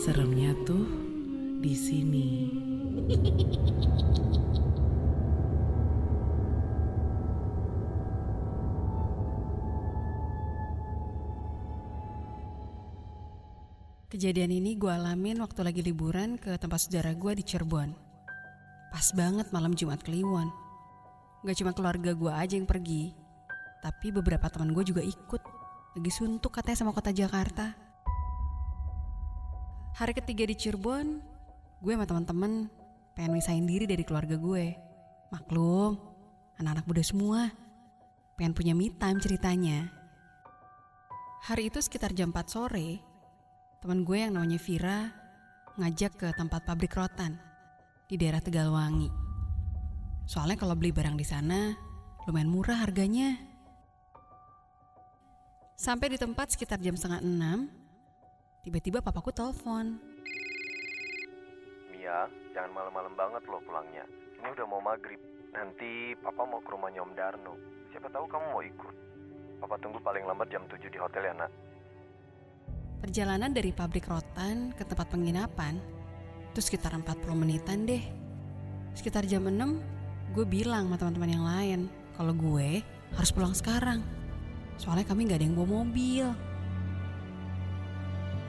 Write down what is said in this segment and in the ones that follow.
Seremnya tuh di sini. Kejadian ini gue alamin waktu lagi liburan ke tempat saudara gue di Cirebon. Pas banget malam Jumat Kliwon. Gak cuma keluarga gue aja yang pergi, tapi beberapa teman gue juga ikut. Lagi suntuk katanya sama kota Jakarta. Hari ketiga di Cirebon, gue sama teman-teman pengen misahin diri dari keluarga gue. Maklum, anak-anak muda semua. Pengen punya me time ceritanya. Hari itu sekitar jam 4 sore, teman gue yang namanya Vira ngajak ke tempat pabrik rotan di daerah Tegalwangi. Soalnya kalau beli barang di sana lumayan murah harganya. Sampai di tempat sekitar jam setengah enam, tiba-tiba papaku telepon. Mia, jangan malam-malam banget loh pulangnya. Ini udah mau maghrib. Nanti papa mau ke rumahnya Om Darno. Siapa tahu kamu mau ikut. Papa tunggu paling lambat jam 7 di hotel ya nak. Perjalanan dari pabrik rotan ke tempat penginapan itu sekitar 40 menitan deh. Sekitar jam 6, gue bilang sama teman-teman yang lain kalau gue harus pulang sekarang. Soalnya kami gak ada yang bawa mobil.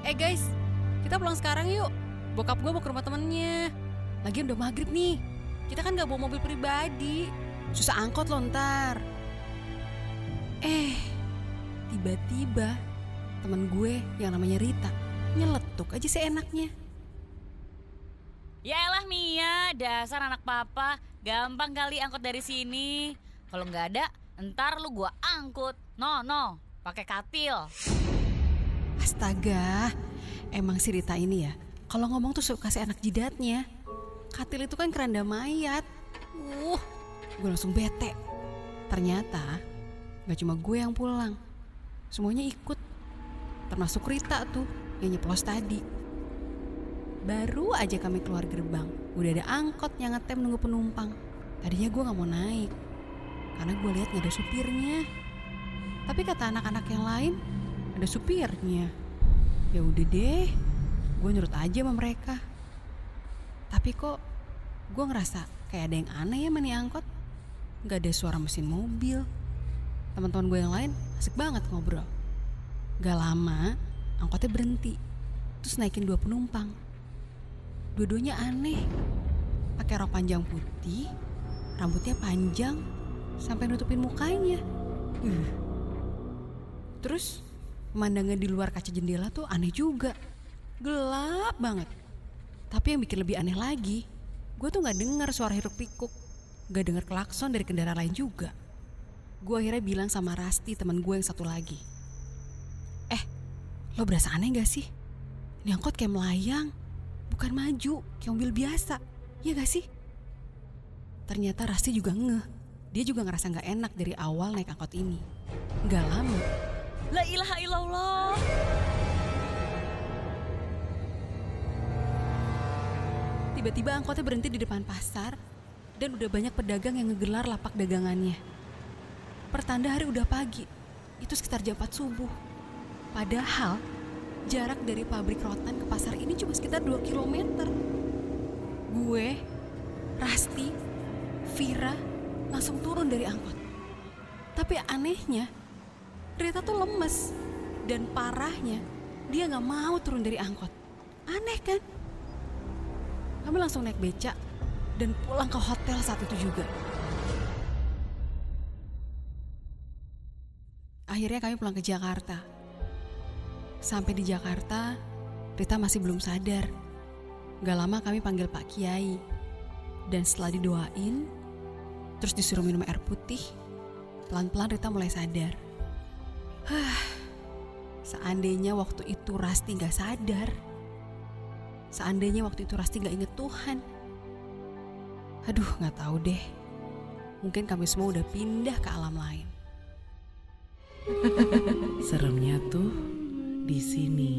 Eh guys, kita pulang sekarang yuk. Bokap gue mau ke rumah temennya. Lagian udah maghrib nih. Kita kan gak bawa mobil pribadi. Susah angkot loh ntar. Eh, tiba-tiba temen gue yang namanya Rita nyeletuk aja seenaknya. Ya elah Mia, dasar anak papa. Gampang kali angkut dari sini. Kalau nggak ada, ntar lu gua angkut. No, no, pakai katil. Astaga, emang si Rita ini ya, kalau ngomong tuh suka kasih anak jidatnya. Katil itu kan keranda mayat. Uh, gue langsung bete. Ternyata gak cuma gue yang pulang, semuanya ikut. Termasuk Rita tuh yang nyeplos tadi. Baru aja kami keluar gerbang, udah ada angkot yang ngetem nunggu penumpang. Tadinya gue gak mau naik, karena gue lihat gak ada supirnya. Tapi kata anak-anak yang lain, ada supirnya. Ya udah deh, gue nurut aja sama mereka. Tapi kok gue ngerasa kayak ada yang aneh ya mani angkot. Gak ada suara mesin mobil. Teman-teman gue yang lain asik banget ngobrol. Gak lama, angkotnya berhenti. Terus naikin dua penumpang. Dua-duanya aneh. Pakai rok panjang putih, rambutnya panjang, sampai nutupin mukanya. Uh. Terus pemandangan di luar kaca jendela tuh aneh juga. Gelap banget. Tapi yang bikin lebih aneh lagi, gue tuh gak dengar suara hiruk pikuk. Gak dengar klakson dari kendaraan lain juga. Gue akhirnya bilang sama Rasti teman gue yang satu lagi. Eh, lo berasa aneh gak sih? Ini angkot kayak melayang, bukan maju, kayak mobil biasa. Iya gak sih? Ternyata Rasti juga ngeh. Dia juga ngerasa gak enak dari awal naik angkot ini. Gak lama, La ilaha illallah. Tiba-tiba angkotnya berhenti di depan pasar dan udah banyak pedagang yang ngegelar lapak dagangannya. Pertanda hari udah pagi, itu sekitar jam 4 subuh. Padahal jarak dari pabrik rotan ke pasar ini cuma sekitar 2 km. Gue, Rasti, Vira langsung turun dari angkot. Tapi anehnya, Rita tuh lemes dan parahnya dia nggak mau turun dari angkot. Aneh kan? Kami langsung naik becak dan pulang ke hotel saat itu juga. Akhirnya kami pulang ke Jakarta. Sampai di Jakarta, Rita masih belum sadar. Gak lama kami panggil Pak Kiai. Dan setelah didoain, terus disuruh minum air putih, pelan-pelan Rita mulai sadar. Seandainya waktu itu Rasti gak sadar. Seandainya waktu itu Rasti gak inget Tuhan. Aduh, gak tahu deh. Mungkin kami semua udah pindah ke alam lain. Seremnya tuh di sini.